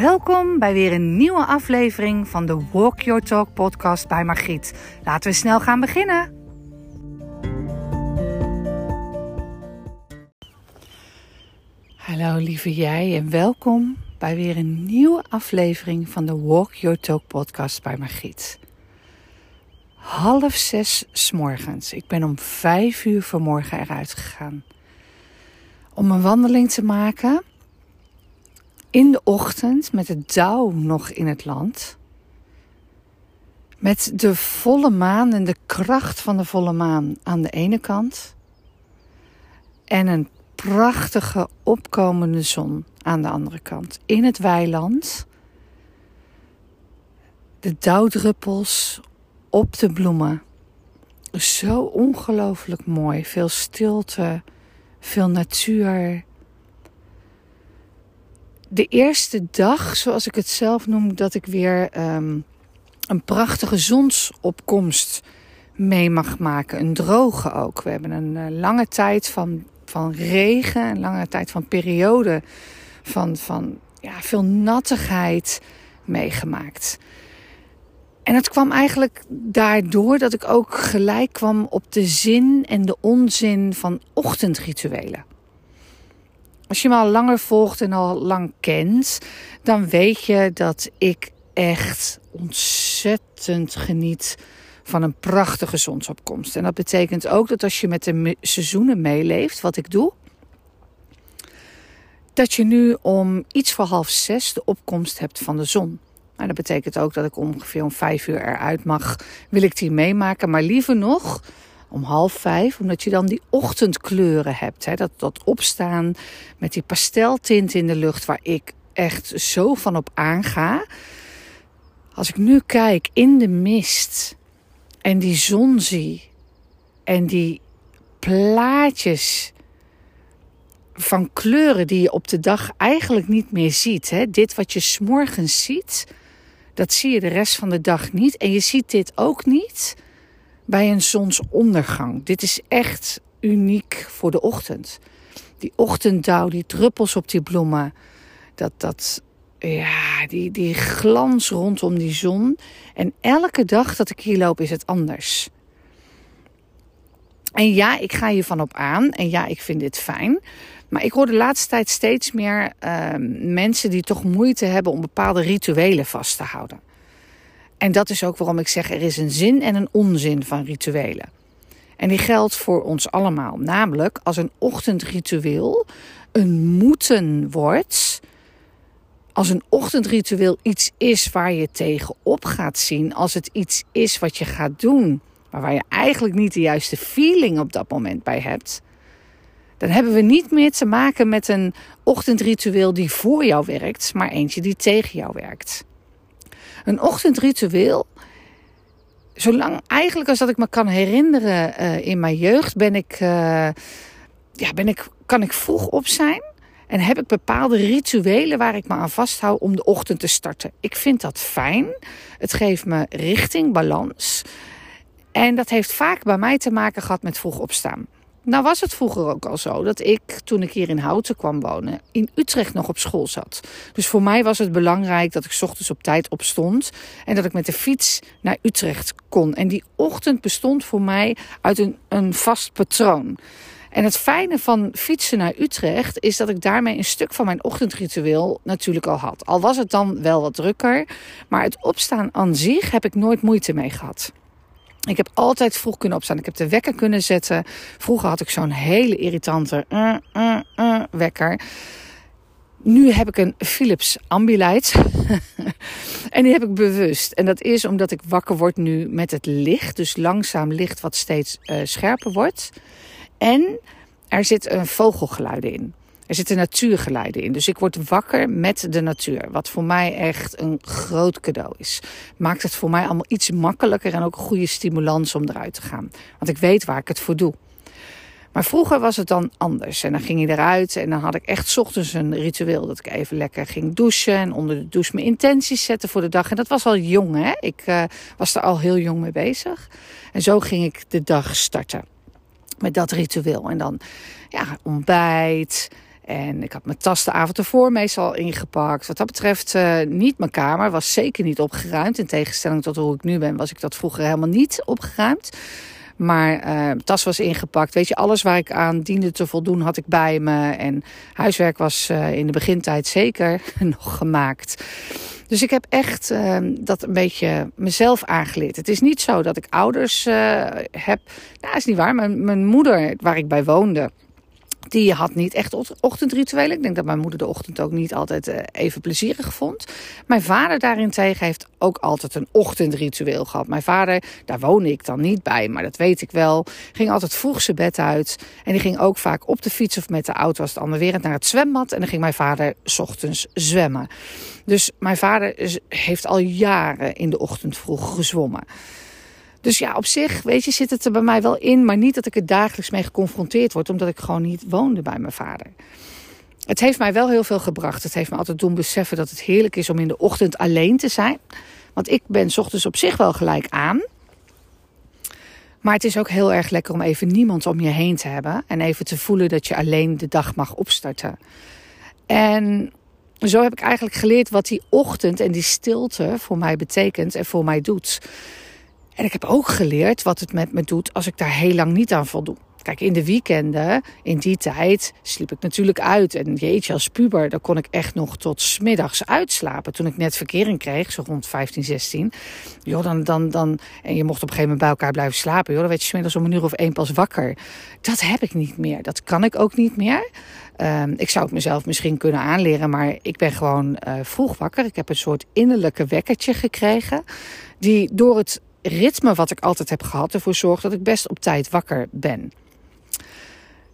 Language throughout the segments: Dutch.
Welkom bij weer een nieuwe aflevering van de Walk Your Talk podcast bij Margriet. Laten we snel gaan beginnen. Hallo lieve jij en welkom bij weer een nieuwe aflevering van de Walk Your Talk podcast bij Margriet. Half zes s morgens. Ik ben om vijf uur vanmorgen eruit gegaan. Om een wandeling te maken in de ochtend met het dauw nog in het land. Met de volle maan en de kracht van de volle maan aan de ene kant. En een prachtige opkomende zon aan de andere kant. In het weiland. De dauwdruppels op de bloemen. Zo ongelooflijk mooi. Veel stilte, veel natuur de eerste dag, zoals ik het zelf noem, dat ik weer um, een prachtige zonsopkomst mee mag maken. Een droge ook. We hebben een uh, lange tijd van, van regen, een lange tijd van periode van, van ja, veel nattigheid meegemaakt. En het kwam eigenlijk daardoor dat ik ook gelijk kwam op de zin en de onzin van ochtendrituelen. Als je me al langer volgt en al lang kent, dan weet je dat ik echt ontzettend geniet van een prachtige zonsopkomst. En dat betekent ook dat als je met de seizoenen meeleeft, wat ik doe, dat je nu om iets voor half zes de opkomst hebt van de zon. Nou, dat betekent ook dat ik ongeveer om vijf uur eruit mag, wil ik die meemaken. Maar liever nog, om half vijf, omdat je dan die ochtendkleuren hebt. Hè? Dat, dat opstaan met die pasteltint in de lucht, waar ik echt zo van op aanga. Als ik nu kijk in de mist en die zon zie en die plaatjes van kleuren die je op de dag eigenlijk niet meer ziet. Hè? Dit wat je s'morgens ziet, dat zie je de rest van de dag niet. En je ziet dit ook niet bij een zonsondergang. Dit is echt uniek voor de ochtend. Die ochtenddauw, die druppels op die bloemen. Dat, dat, ja, die, die glans rondom die zon. En elke dag dat ik hier loop is het anders. En ja, ik ga hiervan op aan. En ja, ik vind dit fijn. Maar ik hoor de laatste tijd steeds meer uh, mensen die toch moeite hebben om bepaalde rituelen vast te houden. En dat is ook waarom ik zeg er is een zin en een onzin van rituelen. En die geldt voor ons allemaal. Namelijk als een ochtendritueel een moeten wordt. Als een ochtendritueel iets is waar je tegenop gaat zien. Als het iets is wat je gaat doen. Maar waar je eigenlijk niet de juiste feeling op dat moment bij hebt. Dan hebben we niet meer te maken met een ochtendritueel die voor jou werkt. Maar eentje die tegen jou werkt. Een ochtendritueel. Zolang eigenlijk als dat ik me kan herinneren uh, in mijn jeugd, ben ik, uh, ja, ben ik, kan ik vroeg op zijn. En heb ik bepaalde rituelen waar ik me aan vasthoud om de ochtend te starten. Ik vind dat fijn. Het geeft me richting, balans. En dat heeft vaak bij mij te maken gehad met vroeg opstaan. Nou was het vroeger ook al zo dat ik, toen ik hier in Houten kwam wonen, in Utrecht nog op school zat. Dus voor mij was het belangrijk dat ik ochtends op tijd opstond en dat ik met de fiets naar Utrecht kon. En die ochtend bestond voor mij uit een, een vast patroon. En het fijne van fietsen naar Utrecht is dat ik daarmee een stuk van mijn ochtendritueel natuurlijk al had. Al was het dan wel wat drukker, maar het opstaan aan zich heb ik nooit moeite mee gehad. Ik heb altijd vroeg kunnen opstaan. Ik heb de wekker kunnen zetten. Vroeger had ik zo'n hele irritante uh, uh, uh, wekker. Nu heb ik een Philips Ambilight. en die heb ik bewust. En dat is omdat ik wakker word nu met het licht. Dus langzaam licht wat steeds scherper wordt. En er zit een vogelgeluiden in. Er zitten natuurgeluiden in. Dus ik word wakker met de natuur. Wat voor mij echt een groot cadeau is. Maakt het voor mij allemaal iets makkelijker en ook een goede stimulans om eruit te gaan. Want ik weet waar ik het voor doe. Maar vroeger was het dan anders. En dan ging je eruit en dan had ik echt ochtends een ritueel. Dat ik even lekker ging douchen en onder de douche mijn intenties zetten voor de dag. En dat was al jong hè. Ik uh, was er al heel jong mee bezig. En zo ging ik de dag starten. Met dat ritueel. En dan ja, ontbijt En ik had mijn tas de avond ervoor meestal ingepakt. Wat dat betreft uh, niet mijn kamer. Was zeker niet opgeruimd. In tegenstelling tot hoe ik nu ben, was ik dat vroeger helemaal niet opgeruimd. Maar uh, tas was ingepakt. Weet je, alles waar ik aan diende te voldoen had ik bij me. En huiswerk was uh, in de begintijd zeker nog gemaakt. Dus ik heb echt uh, dat een beetje mezelf aangeleerd. Het is niet zo dat ik ouders heb. Nou, is niet waar. Mijn moeder, waar ik bij woonde die had niet echt ochtendrituelen. Ik denk dat mijn moeder de ochtend ook niet altijd eh, even plezierig vond. Mijn vader daarentegen heeft ook altijd een ochtendritueel gehad. Mijn vader, daar woon ik dan niet bij, maar dat weet ik wel. Ging altijd vroeg zijn bed uit. En die ging ook vaak op de fiets of met de auto als het ander weer naar het zwembad. En dan ging mijn vader ochtends zwemmen. Dus mijn vader heeft al jaren in de ochtend vroeg gezwommen. Dus ja, op zich, weet je, zit het er bij mij wel in. Maar niet dat ik er dagelijks mee geconfronteerd word, omdat ik gewoon niet woonde bij mijn vader. Het heeft mij wel heel veel gebracht. Het heeft me altijd doen beseffen dat het heerlijk is om in de ochtend alleen te zijn. Want ik ben ochtends op zich wel gelijk aan. Maar het is ook heel erg lekker om even niemand om je heen te hebben. En even te voelen dat je alleen de dag mag opstarten. En zo heb ik eigenlijk geleerd wat die ochtend en die stilte voor mij betekent en voor mij doet. En ik heb ook geleerd wat het met me doet als ik daar heel lang niet aan voldoe. Kijk, in de weekenden, in die tijd, sliep ik natuurlijk uit. En jeetje, als puber, dan kon ik echt nog tot smiddags uitslapen. Toen ik net verkering kreeg, zo rond 15, 16. Joh, dan, dan, dan, en je mocht op een gegeven moment bij elkaar blijven slapen. Joh, dan werd je smiddags om een uur of één pas wakker. Dat heb ik niet meer. Dat kan ik ook niet meer. Um, ik zou het mezelf misschien kunnen aanleren, maar ik ben gewoon uh, vroeg wakker. Ik heb een soort innerlijke wekkertje gekregen. Die door het ritme wat ik altijd heb gehad ervoor zorgt dat ik best op tijd wakker ben.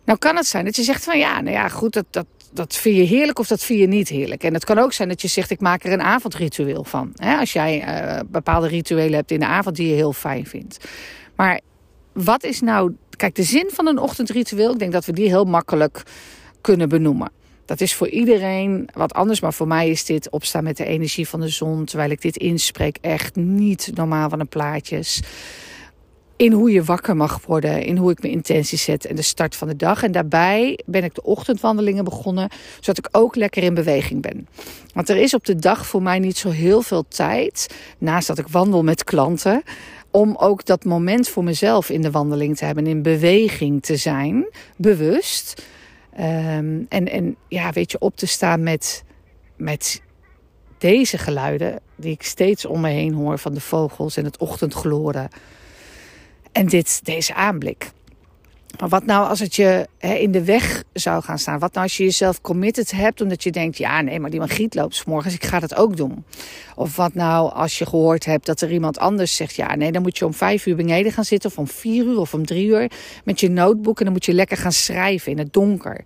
Nou kan het zijn dat je zegt van ja, nou ja, goed, dat, dat, dat vind je heerlijk of dat vind je niet heerlijk. En het kan ook zijn dat je zegt ik maak er een avondritueel van. Als jij uh, bepaalde rituelen hebt in de avond die je heel fijn vindt. Maar wat is nou, kijk, de zin van een ochtendritueel, ik denk dat we die heel makkelijk kunnen benoemen. Dat is voor iedereen wat anders, maar voor mij is dit opstaan met de energie van de zon. Terwijl ik dit inspreek, echt niet normaal van de plaatjes. In hoe je wakker mag worden, in hoe ik mijn intentie zet en de start van de dag. En daarbij ben ik de ochtendwandelingen begonnen, zodat ik ook lekker in beweging ben. Want er is op de dag voor mij niet zo heel veel tijd, naast dat ik wandel met klanten, om ook dat moment voor mezelf in de wandeling te hebben, in beweging te zijn, bewust. Um, en, en ja, weet je, op te staan met, met deze geluiden die ik steeds om me heen hoor van de vogels en het ochtendgloren. En dit, deze aanblik. Maar wat nou als het je in de weg zou gaan staan? Wat nou als je jezelf committed hebt omdat je denkt... ja, nee, maar die magiet loopt morgens, ik ga dat ook doen. Of wat nou als je gehoord hebt dat er iemand anders zegt... ja, nee, dan moet je om vijf uur beneden gaan zitten... of om vier uur of om drie uur met je notebook... en dan moet je lekker gaan schrijven in het donker.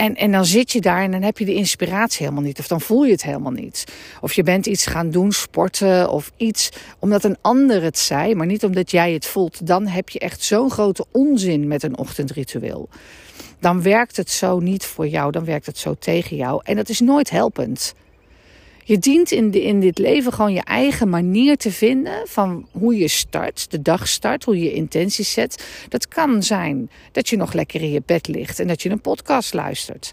En, en dan zit je daar en dan heb je de inspiratie helemaal niet. Of dan voel je het helemaal niet. Of je bent iets gaan doen, sporten of iets omdat een ander het zei, maar niet omdat jij het voelt. Dan heb je echt zo'n grote onzin met een ochtendritueel. Dan werkt het zo niet voor jou, dan werkt het zo tegen jou. En dat is nooit helpend. Je dient in, in dit leven gewoon je eigen manier te vinden van hoe je start, de dag start, hoe je intenties zet. Dat kan zijn dat je nog lekker in je bed ligt en dat je een podcast luistert.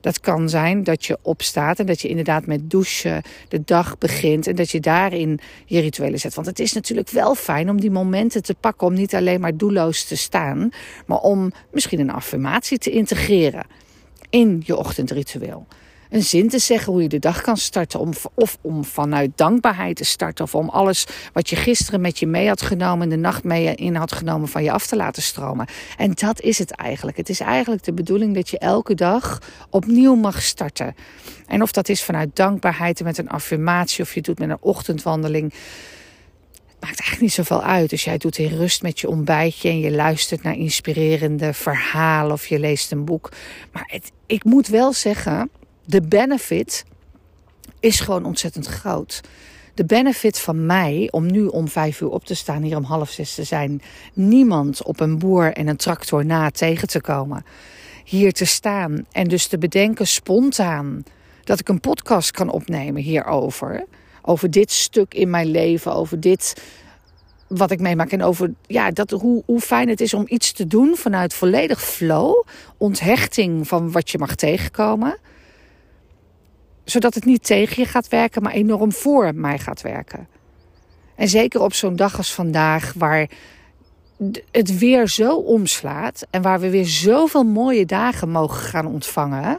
Dat kan zijn dat je opstaat en dat je inderdaad met douchen de dag begint en dat je daarin je rituelen zet. Want het is natuurlijk wel fijn om die momenten te pakken, om niet alleen maar doelloos te staan, maar om misschien een affirmatie te integreren in je ochtendritueel een zin te zeggen hoe je de dag kan starten. Om, of om vanuit dankbaarheid te starten. Of om alles wat je gisteren met je mee had genomen, de nacht mee in had genomen, van je af te laten stromen. En dat is het eigenlijk. Het is eigenlijk de bedoeling dat je elke dag opnieuw mag starten. En of dat is vanuit dankbaarheid en met een affirmatie, of je doet met een ochtendwandeling maakt eigenlijk niet zoveel uit. Dus jij doet in rust met je ontbijtje en je luistert naar inspirerende verhalen of je leest een boek. Maar ik moet wel zeggen, de benefit is gewoon ontzettend groot. De benefit van mij om nu om vijf uur op te staan, hier om half zes te zijn, niemand op een boer en een tractor na tegen te komen. Hier te staan en dus te bedenken spontaan dat ik een podcast kan opnemen hierover. Over dit stuk in mijn leven, over dit wat ik meemaak en over ja, dat, hoe, hoe fijn het is om iets te doen vanuit volledig flow, onthechting van wat je mag tegenkomen, zodat het niet tegen je gaat werken, maar enorm voor mij gaat werken. En zeker op zo'n dag als vandaag, waar het weer zo omslaat en waar we weer zoveel mooie dagen mogen gaan ontvangen.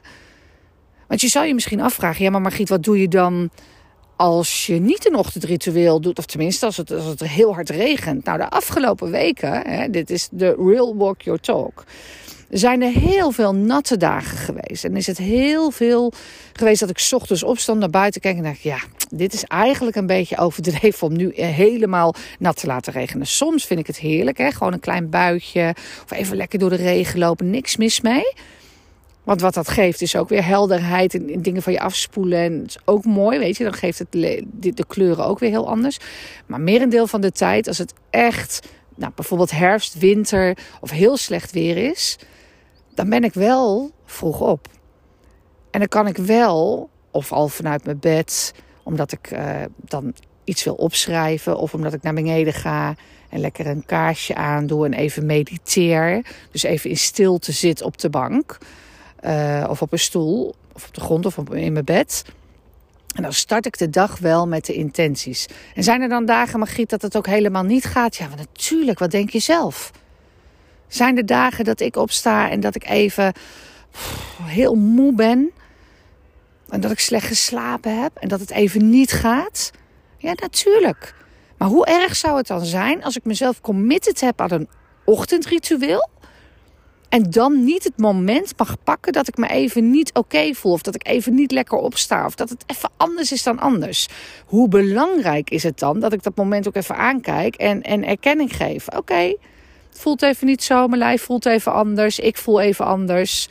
Want je zou je misschien afvragen, ja maar Margriet, wat doe je dan als je niet een ochtendritueel doet, of tenminste als het, als het heel hard regent. Nou, de afgelopen weken, hè, dit is de real walk your talk, zijn er heel veel natte dagen geweest. En is het heel veel geweest dat ik ochtends opstond, naar buiten keek en dacht, ja, dit is eigenlijk een beetje overdreven om nu helemaal nat te laten regenen. Soms vind ik het heerlijk, hè, gewoon een klein buitje of even lekker door de regen lopen, niks mis mee. Want wat dat geeft is ook weer helderheid en, dingen van je afspoelen. En het is ook mooi, weet je. Dan geeft het de kleuren ook weer heel anders. Maar merendeel van de tijd, als het echt, nou, bijvoorbeeld herfst, winter of heel slecht weer is, dan ben ik wel vroeg op. En dan kan ik wel, of al vanuit mijn bed, omdat ik uh, dan iets wil opschrijven, of omdat ik naar beneden ga en lekker een kaarsje aandoe en even mediteer. Dus even in stilte zit op de bank uh, of op een stoel, of op de grond of in mijn bed. En dan start ik de dag wel met de intenties. En zijn er dan dagen, Margriet, dat het ook helemaal niet gaat? Ja, natuurlijk, wat denk je zelf? Zijn er dagen dat ik opsta en dat ik even heel moe ben? En dat ik slecht geslapen heb en dat het even niet gaat? Ja, natuurlijk. Maar hoe erg zou het dan zijn als ik mezelf committed heb aan een ochtendritueel? En dan niet het moment mag pakken dat ik me even niet oké voel. Of dat ik even niet lekker opsta. Of dat het even anders is dan anders. Hoe belangrijk is het dan dat ik dat moment ook even aankijk en, en erkenning geef? Oké, het voelt even niet zo. Mijn lijf voelt even anders. Ik voel even anders.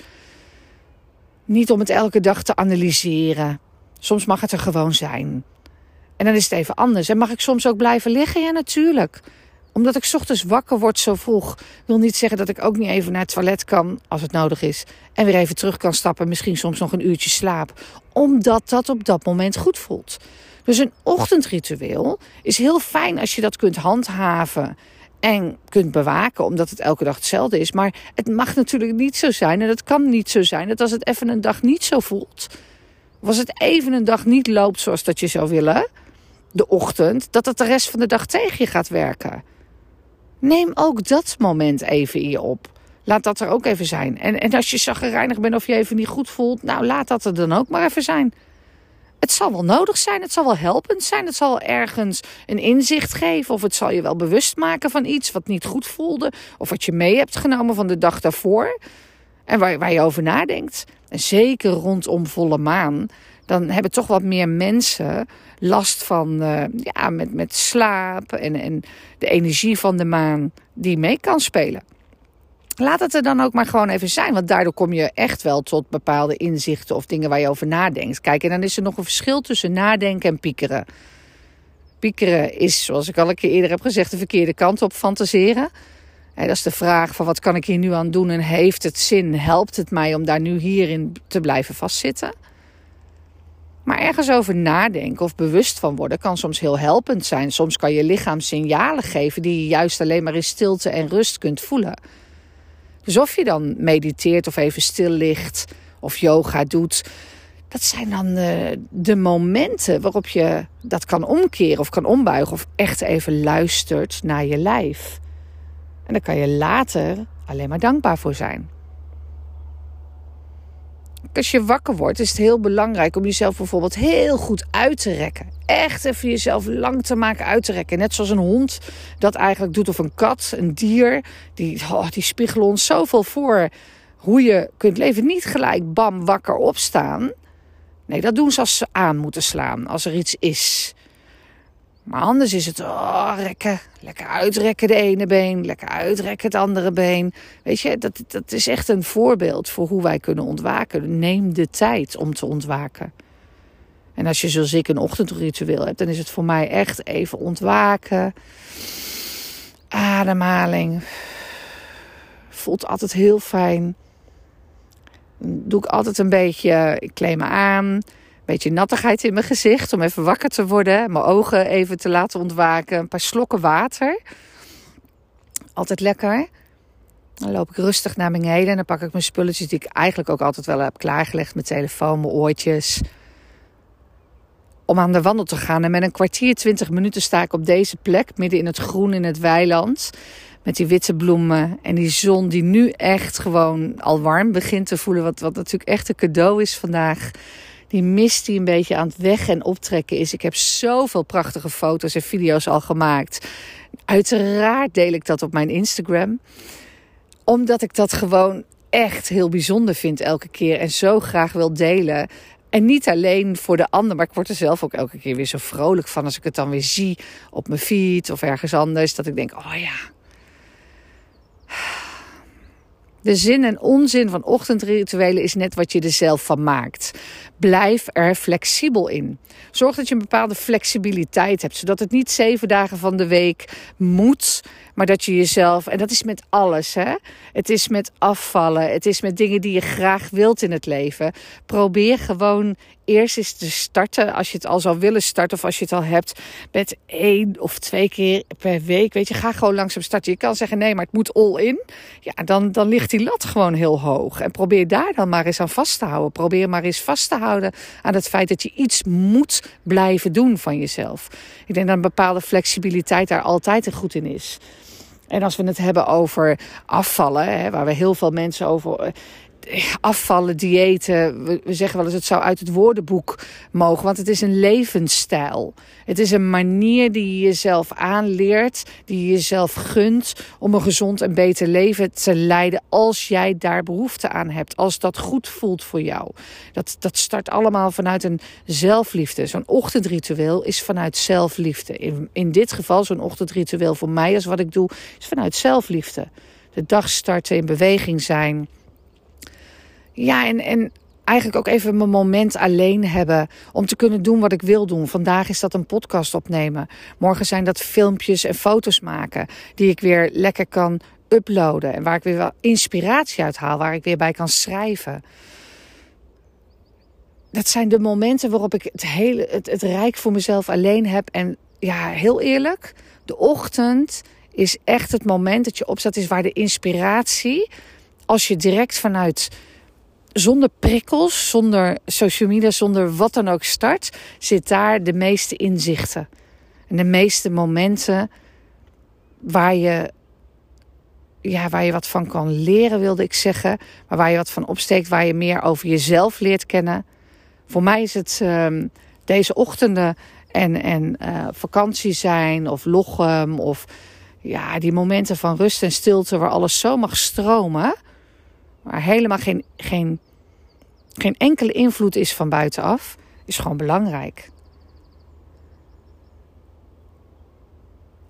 Niet om het elke dag te analyseren. Soms mag het er gewoon zijn. En dan is het even anders. En mag ik soms ook blijven liggen? Ja, natuurlijk omdat ik ochtends wakker word zo vroeg, wil niet zeggen dat ik ook niet even naar het toilet kan als het nodig is. En weer even terug kan stappen, misschien soms nog een uurtje slaap. Omdat dat op dat moment goed voelt. Dus een ochtendritueel is heel fijn als je dat kunt handhaven en kunt bewaken, omdat het elke dag hetzelfde is. Maar het mag natuurlijk niet zo zijn en het kan niet zo zijn dat als het even een dag niet zo voelt, of als het even een dag niet loopt zoals dat je zou willen, de ochtend, dat het de rest van de dag tegen je gaat werken. Neem ook dat moment even in je op. Laat dat er ook even zijn. En, en als je zaggerijnig bent of je even niet goed voelt, nou laat dat er dan ook maar even zijn. Het zal wel nodig zijn, het zal wel helpend zijn, het zal ergens een inzicht geven of het zal je wel bewust maken van iets wat niet goed voelde of wat je mee hebt genomen van de dag daarvoor en waar, waar je over nadenkt. En zeker rondom volle maan, dan hebben toch wat meer mensen last van uh, ja, met, met slaap en, en de energie van de maan die mee kan spelen. Laat het er dan ook maar gewoon even zijn, want daardoor kom je echt wel tot bepaalde inzichten of dingen waar je over nadenkt. Kijk, en dan is er nog een verschil tussen nadenken en piekeren. Piekeren is, zoals ik al een keer eerder heb gezegd, de verkeerde kant op fantaseren. dat is de vraag van wat kan ik hier nu aan doen en heeft het zin? Helpt het mij om daar nu hierin te blijven vastzitten? Maar ergens over nadenken of bewust van worden kan soms heel helpend zijn. Soms kan je lichaam signalen geven die je juist alleen maar in stilte en rust kunt voelen. Dus of je dan mediteert of even stil ligt of yoga doet, dat zijn dan de, de momenten waarop je dat kan omkeren of kan ombuigen of echt even luistert naar je lijf. En daar kan je later alleen maar dankbaar voor zijn als je wakker wordt, is het heel belangrijk om jezelf bijvoorbeeld heel goed uit te rekken. Echt even jezelf lang te maken uit te rekken. Net zoals een hond dat eigenlijk doet of een kat, een dier. Die, oh, die spiegelen ons zoveel voor hoe je kunt leven. Niet gelijk bam wakker opstaan. Nee, dat doen ze als ze aan moeten slaan. Als er iets is. Maar anders is het, oh, rekken. Lekker uitrekken de ene been, lekker uitrekken het andere been. Weet je, dat, dat is echt een voorbeeld voor hoe wij kunnen ontwaken. Neem de tijd om te ontwaken. En als je zoals ik een ochtendritueel hebt, dan is het voor mij echt even ontwaken. Ademhaling. Voelt altijd heel fijn. Doe ik altijd een beetje, ik kleed me aan beetje nattigheid in mijn gezicht om even wakker te worden. Mijn ogen even te laten ontwaken. Een paar slokken water. Altijd lekker. Dan loop ik rustig naar beneden en dan pak ik mijn spulletjes die ik eigenlijk ook altijd wel heb klaargelegd. Mijn telefoon, mijn oortjes. Om aan de wandel te gaan. En met een kwartier, twintig minuten sta ik op deze plek, midden in het groen in het weiland. Met die witte bloemen en die zon die nu echt gewoon al warm begint te voelen. Wat, wat natuurlijk echt een cadeau is vandaag. Die mist die een beetje aan het weg en optrekken is. Ik heb zoveel prachtige foto's en video's al gemaakt. Uiteraard deel ik dat op mijn Instagram. Omdat ik dat gewoon echt heel bijzonder vind elke keer. En zo graag wil delen. En niet alleen voor de ander, maar ik word er zelf ook elke keer weer zo vrolijk van als ik het dan weer zie op mijn feed of ergens anders. Dat ik denk, oh ja, de zin en onzin van ochtendrituelen is net wat je er zelf van maakt. Blijf er flexibel in. Zorg dat je een bepaalde flexibiliteit hebt, zodat het niet zeven dagen van de week moet, maar dat je jezelf, en dat is met alles, hè? Het is met afvallen, het is met dingen die je graag wilt in het leven. Probeer gewoon eerst eens te starten, als je het al zou willen starten of als je het al hebt, met één of twee keer per week. Weet je, ga gewoon langzaam starten. Je kan zeggen nee, maar het moet all in. Ja, dan, dan ligt die lat gewoon heel hoog. En probeer daar dan maar eens aan vast te houden. Probeer maar eens vast te houden aan het feit dat je iets moet blijven doen van jezelf. Ik denk dat een bepaalde flexibiliteit daar altijd goed in is. En als we het hebben over afvallen, hè, waar we heel veel mensen over afvallen, diëten. We, zeggen wel eens het zou uit het woordenboek mogen, want het is een levensstijl. Het is een manier die je jezelf aanleert, die je jezelf gunt om een gezond en beter leven te leiden als jij daar behoefte aan hebt, als dat goed voelt voor jou. Dat, dat start allemaal vanuit een zelfliefde. Zo'n ochtendritueel is vanuit zelfliefde. In, in dit geval, zo'n ochtendritueel voor mij, als wat ik doe, is vanuit zelfliefde. De dag starten, in beweging zijn ja, en, en eigenlijk ook even mijn moment alleen hebben om te kunnen doen wat ik wil doen. Vandaag is dat een podcast opnemen. Morgen zijn dat filmpjes en foto's maken die ik weer lekker kan uploaden en waar ik weer wel inspiratie uit haal, waar ik weer bij kan schrijven. Dat zijn de momenten waarop ik het hele het, het rijk voor mezelf alleen heb en ja, heel eerlijk, de ochtend is echt het moment dat je opstaat is waar de inspiratie als je direct vanuit zonder prikkels, zonder social media, zonder wat dan ook start, zit daar de meeste inzichten. En de meeste momenten waar je, ja, waar je wat van kan leren, wilde ik zeggen. Maar waar je wat van opsteekt, waar je meer over jezelf leert kennen. Voor mij is het um, deze ochtenden en, en uh, vakantie zijn of loggen of ja, die momenten van rust en stilte waar alles zo mag stromen. Maar helemaal geen, geen, geen enkele invloed is van buitenaf, is gewoon belangrijk.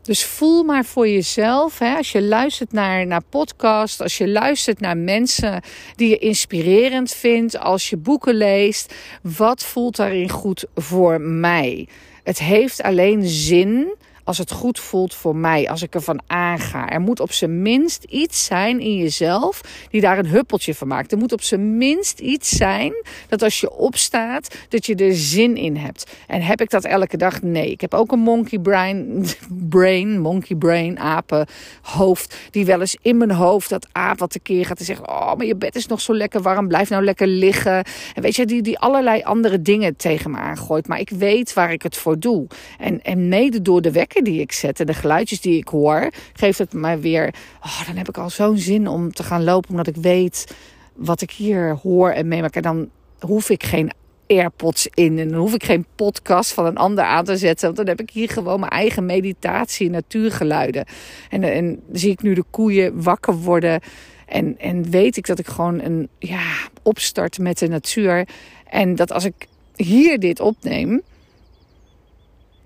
Dus voel maar voor jezelf, hè, als je luistert naar, naar podcast, als je luistert naar mensen die je inspirerend vindt, als je boeken leest, wat voelt daarin goed voor mij? Het heeft alleen zin als het goed voelt voor mij, als ik ervan aanga. Er moet op zijn minst iets zijn in jezelf die daar een huppeltje van maakt. Er moet op zijn minst iets zijn dat als je opstaat, dat je er zin in hebt. En heb ik dat elke dag? Nee. Ik heb ook een monkey brain, brain monkey brain, apen, hoofd, die wel eens in mijn hoofd dat aap wat tekeer gaat en zegt, oh, maar je bed is nog zo lekker warm, blijf nou lekker liggen. En weet je, die, die allerlei andere dingen tegen me aangooit. Maar ik weet waar ik het voor doe. En, en mede door de wekker die ik zet en de geluidjes die ik hoor, geeft het mij weer. Oh, dan heb ik al zo'n zin om te gaan lopen, omdat ik weet wat ik hier hoor en meemaak. En dan hoef ik geen AirPods in en dan hoef ik geen podcast van een ander aan te zetten. Want dan heb ik hier gewoon mijn eigen meditatie, natuurgeluiden. En, en zie ik nu de koeien wakker worden. En, en weet ik dat ik gewoon een ja, opstart met de natuur. En dat als ik hier dit opneem,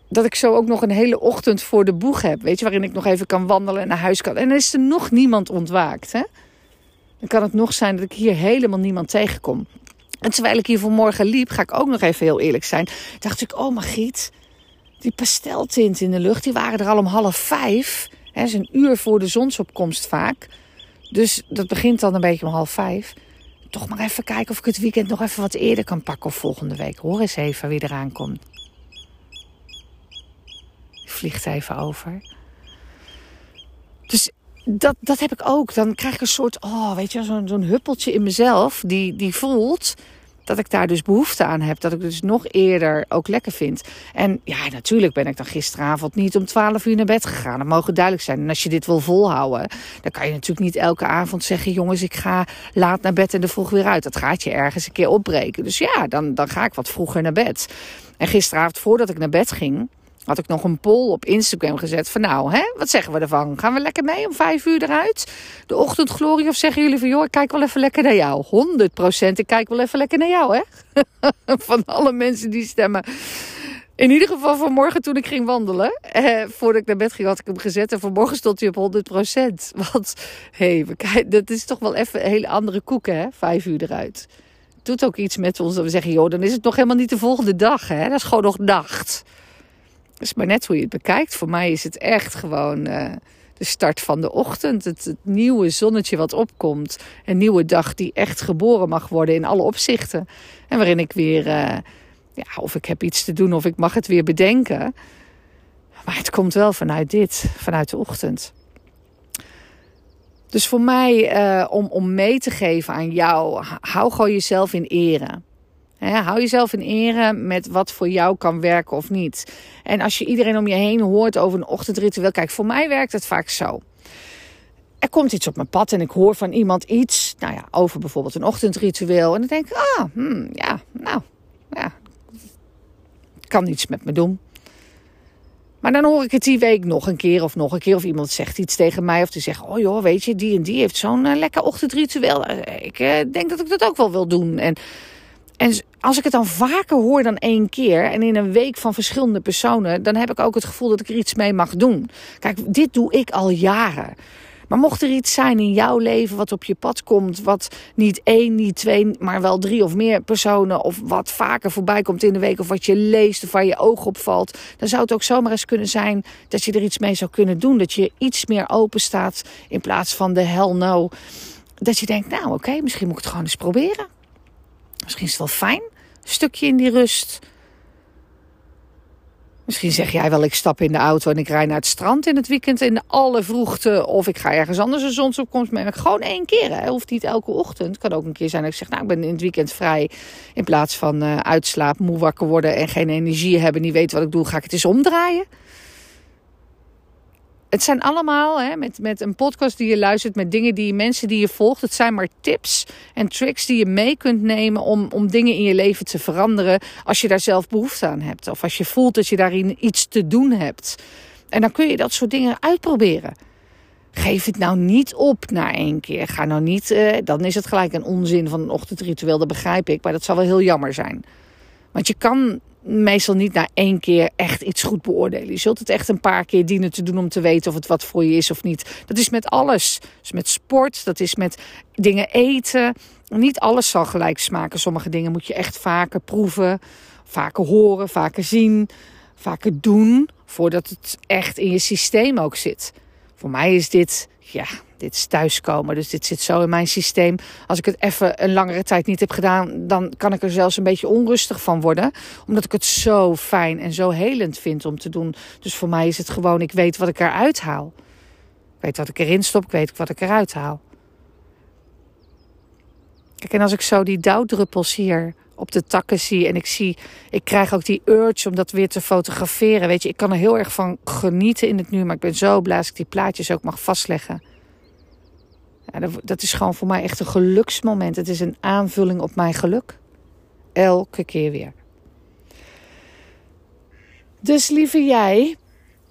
dat ik zo ook nog een hele ochtend voor de boeg heb. Weet je, waarin ik nog even kan wandelen en naar huis kan. En dan is er nog niemand ontwaakt. Hè? Dan kan het nog zijn dat ik hier helemaal niemand tegenkom. En terwijl ik hier vanmorgen liep, ga ik ook nog even heel eerlijk zijn. Dacht ik, oh Margriet, die pasteltint in de lucht, die waren er al om half vijf. Dat is een uur voor de zonsopkomst vaak. Dus dat begint dan een beetje om half vijf. toch maar even kijken of ik het weekend nog even wat eerder kan pakken of volgende week. Hoor eens even wie eraan komt. Vliegt even over. Dus dat, dat heb ik ook. Dan krijg ik een soort, oh, weet je, zo'n huppeltje in mezelf die, die voelt dat ik daar dus behoefte aan heb. Dat ik dus nog eerder ook lekker vind. En ja, natuurlijk ben ik dan gisteravond niet om 12 uur naar bed gegaan. Dat mogen duidelijk zijn. En als je dit wil volhouden, dan kan je natuurlijk niet elke avond zeggen: jongens, ik ga laat naar bed en er vroeg weer uit. Dat gaat je ergens een keer opbreken. Dus ja, dan, dan ga ik wat vroeger naar bed. En gisteravond, voordat ik naar bed ging, had ik nog een poll op Instagram gezet van nou, hè, wat zeggen we ervan? Gaan we lekker mee om vijf uur eruit? De ochtendglorie of zeggen jullie van joh, ik kijk wel even lekker naar jou? 100 procent, ik kijk wel even lekker naar jou, hè? van alle mensen die stemmen. In ieder geval vanmorgen toen ik ging wandelen, eh, voordat ik naar bed ging had ik hem gezet en vanmorgen stond hij op 100 procent. Want hé, hey, dat is toch wel even een hele andere koeken hè, vijf uur eruit. doet ook iets met ons dat we zeggen, joh, dan is het nog helemaal niet de volgende dag hè, dat is gewoon nog nacht is maar net hoe je het bekijkt. Voor mij is het echt gewoon uh, de start van de ochtend. Het, nieuwe zonnetje wat opkomt. Een nieuwe dag die echt geboren mag worden in alle opzichten. En waarin ik weer, uh, ja, of ik heb iets te doen of ik mag het weer bedenken. Maar het komt wel vanuit dit, vanuit de ochtend. Dus voor mij, uh, om, om mee te geven aan jou, hou gewoon jezelf in ere hou jezelf in ere met wat voor jou kan werken of niet. En als je iedereen om je heen hoort over een ochtendritueel, kijk, voor mij werkt het vaak zo. Er komt iets op mijn pad en ik hoor van iemand iets, nou ja, over bijvoorbeeld een ochtendritueel. En dan denk ik, ah, hmm, ja, nou, ja, kan iets met me doen. Maar dan hoor ik het die week nog een keer of nog een keer. Of iemand zegt iets tegen mij. Of die zegt, oh joh, weet je, die en die heeft zo'n uh, lekker ochtendritueel. Uh, ik uh, denk dat ik dat ook wel wil doen. En en als ik het dan vaker hoor dan één keer en in een week van verschillende personen, dan heb ik ook het gevoel dat ik er iets mee mag doen. Kijk, dit doe ik al jaren. Maar mocht er iets zijn in jouw leven wat op je pad komt, wat niet één, niet twee, maar wel drie of meer personen, of wat vaker voorbij komt in de week, of wat je leest of waar je oog op valt, dan zou het ook zomaar eens kunnen zijn dat je er iets mee zou kunnen doen. Dat je iets meer open staat in plaats van de hell no. Dat je denkt, nou oké, misschien moet ik het gewoon eens proberen. Misschien is het wel fijn, een stukje in die rust. Misschien zeg jij wel, ik stap in de auto en ik rij naar het strand in het weekend in de alle vroegte. Of ik ga ergens anders een zonsopkomst mee. Gewoon één keer, hè. hoeft niet elke ochtend. Het kan ook een keer zijn dat ik zeg, nou ik ben in het weekend vrij. In plaats van uh, uitslaap, moe wakker worden en geen energie hebben. Niet weten wat ik doe, ga ik het eens omdraaien het zijn allemaal hè, met, met een podcast die je luistert, met dingen die mensen die je volgt. Het zijn maar tips en tricks die je mee kunt nemen om, om dingen in je leven te veranderen. Als je daar zelf behoefte aan hebt. Of als je voelt dat je daarin iets te doen hebt. En dan kun je dat soort dingen uitproberen. Geef het nou niet op na één keer. Ga nou niet, eh, dan is het gelijk een onzin van een ochtendritueel, dat begrijp ik. Maar dat zal wel heel jammer zijn. Want je kan meestal niet na één keer echt iets goed beoordelen. Je zult het echt een paar keer dienen te doen om te weten of het wat voor je is of niet. Dat is met alles. Dat is met sport, dat is met dingen eten. Niet alles zal gelijk smaken. Sommige dingen moet je echt vaker proeven, vaker horen, vaker zien, vaker doen. Voordat het echt in je systeem ook zit. Voor mij is dit, ja, dit is thuiskomen. Dus dit zit zo in mijn systeem. Als ik het even een langere tijd niet heb gedaan, dan kan ik er zelfs een beetje onrustig van worden. Omdat ik het zo fijn en zo helend vind om te doen. Dus voor mij is het gewoon, ik weet wat ik eruit haal. Ik weet wat ik erin stop, ik weet wat ik eruit haal. Kijk, en als ik zo die dauwdruppels hier op de takken zie en ik zie, ik krijg ook die urge om dat weer te fotograferen. Weet je, ik kan er heel erg van genieten in het nu, maar ik ben zo blij als ik die plaatjes ook mag vastleggen. Dat is gewoon voor mij echt een geluksmoment. Het is een aanvulling op mijn geluk. Elke keer weer. Dus lieve jij,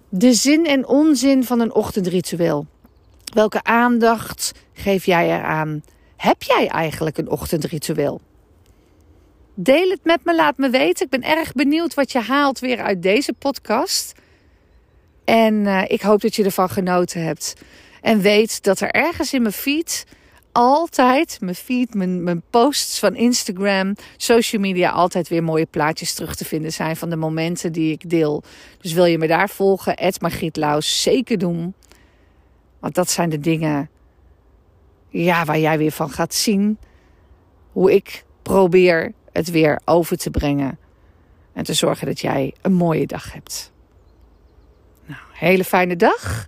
de zin en onzin van een ochtendritueel. Welke aandacht geef jij eraan? Heb jij eigenlijk een ochtendritueel? Deel het met me, laat me weten. Ik ben erg benieuwd wat je haalt weer uit deze podcast. En uh, ik hoop dat je ervan genoten hebt. En weet dat er ergens in mijn feed altijd, mijn feed, mijn, mijn posts van Instagram, social media, altijd weer mooie plaatjes terug te vinden zijn van de momenten die ik deel. Dus wil je me daar volgen, Margriet Laus, zeker doen. Want dat zijn de dingen ja, waar jij weer van gaat zien. hoe ik probeer het weer over te brengen. En te zorgen dat jij een mooie dag hebt. Nou, hele fijne dag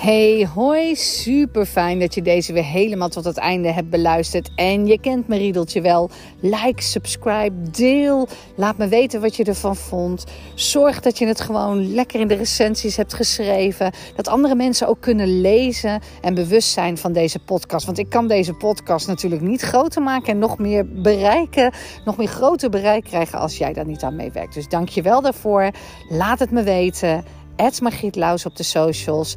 Hey, hoi, super fijn dat je deze weer helemaal tot het einde hebt beluisterd. En je kent mijn riedeltje wel. Like, subscribe, deel. Laat me weten wat je ervan vond. Zorg dat je het gewoon lekker in de recensies hebt geschreven. Dat andere mensen ook kunnen lezen en bewust zijn van deze podcast. Want ik kan deze podcast natuurlijk niet groter maken en nog meer bereiken. Nog meer groter bereik krijgen als jij daar niet aan meewerkt. Dus dank je wel daarvoor. Laat het me weten. Margriet Laus op de socials.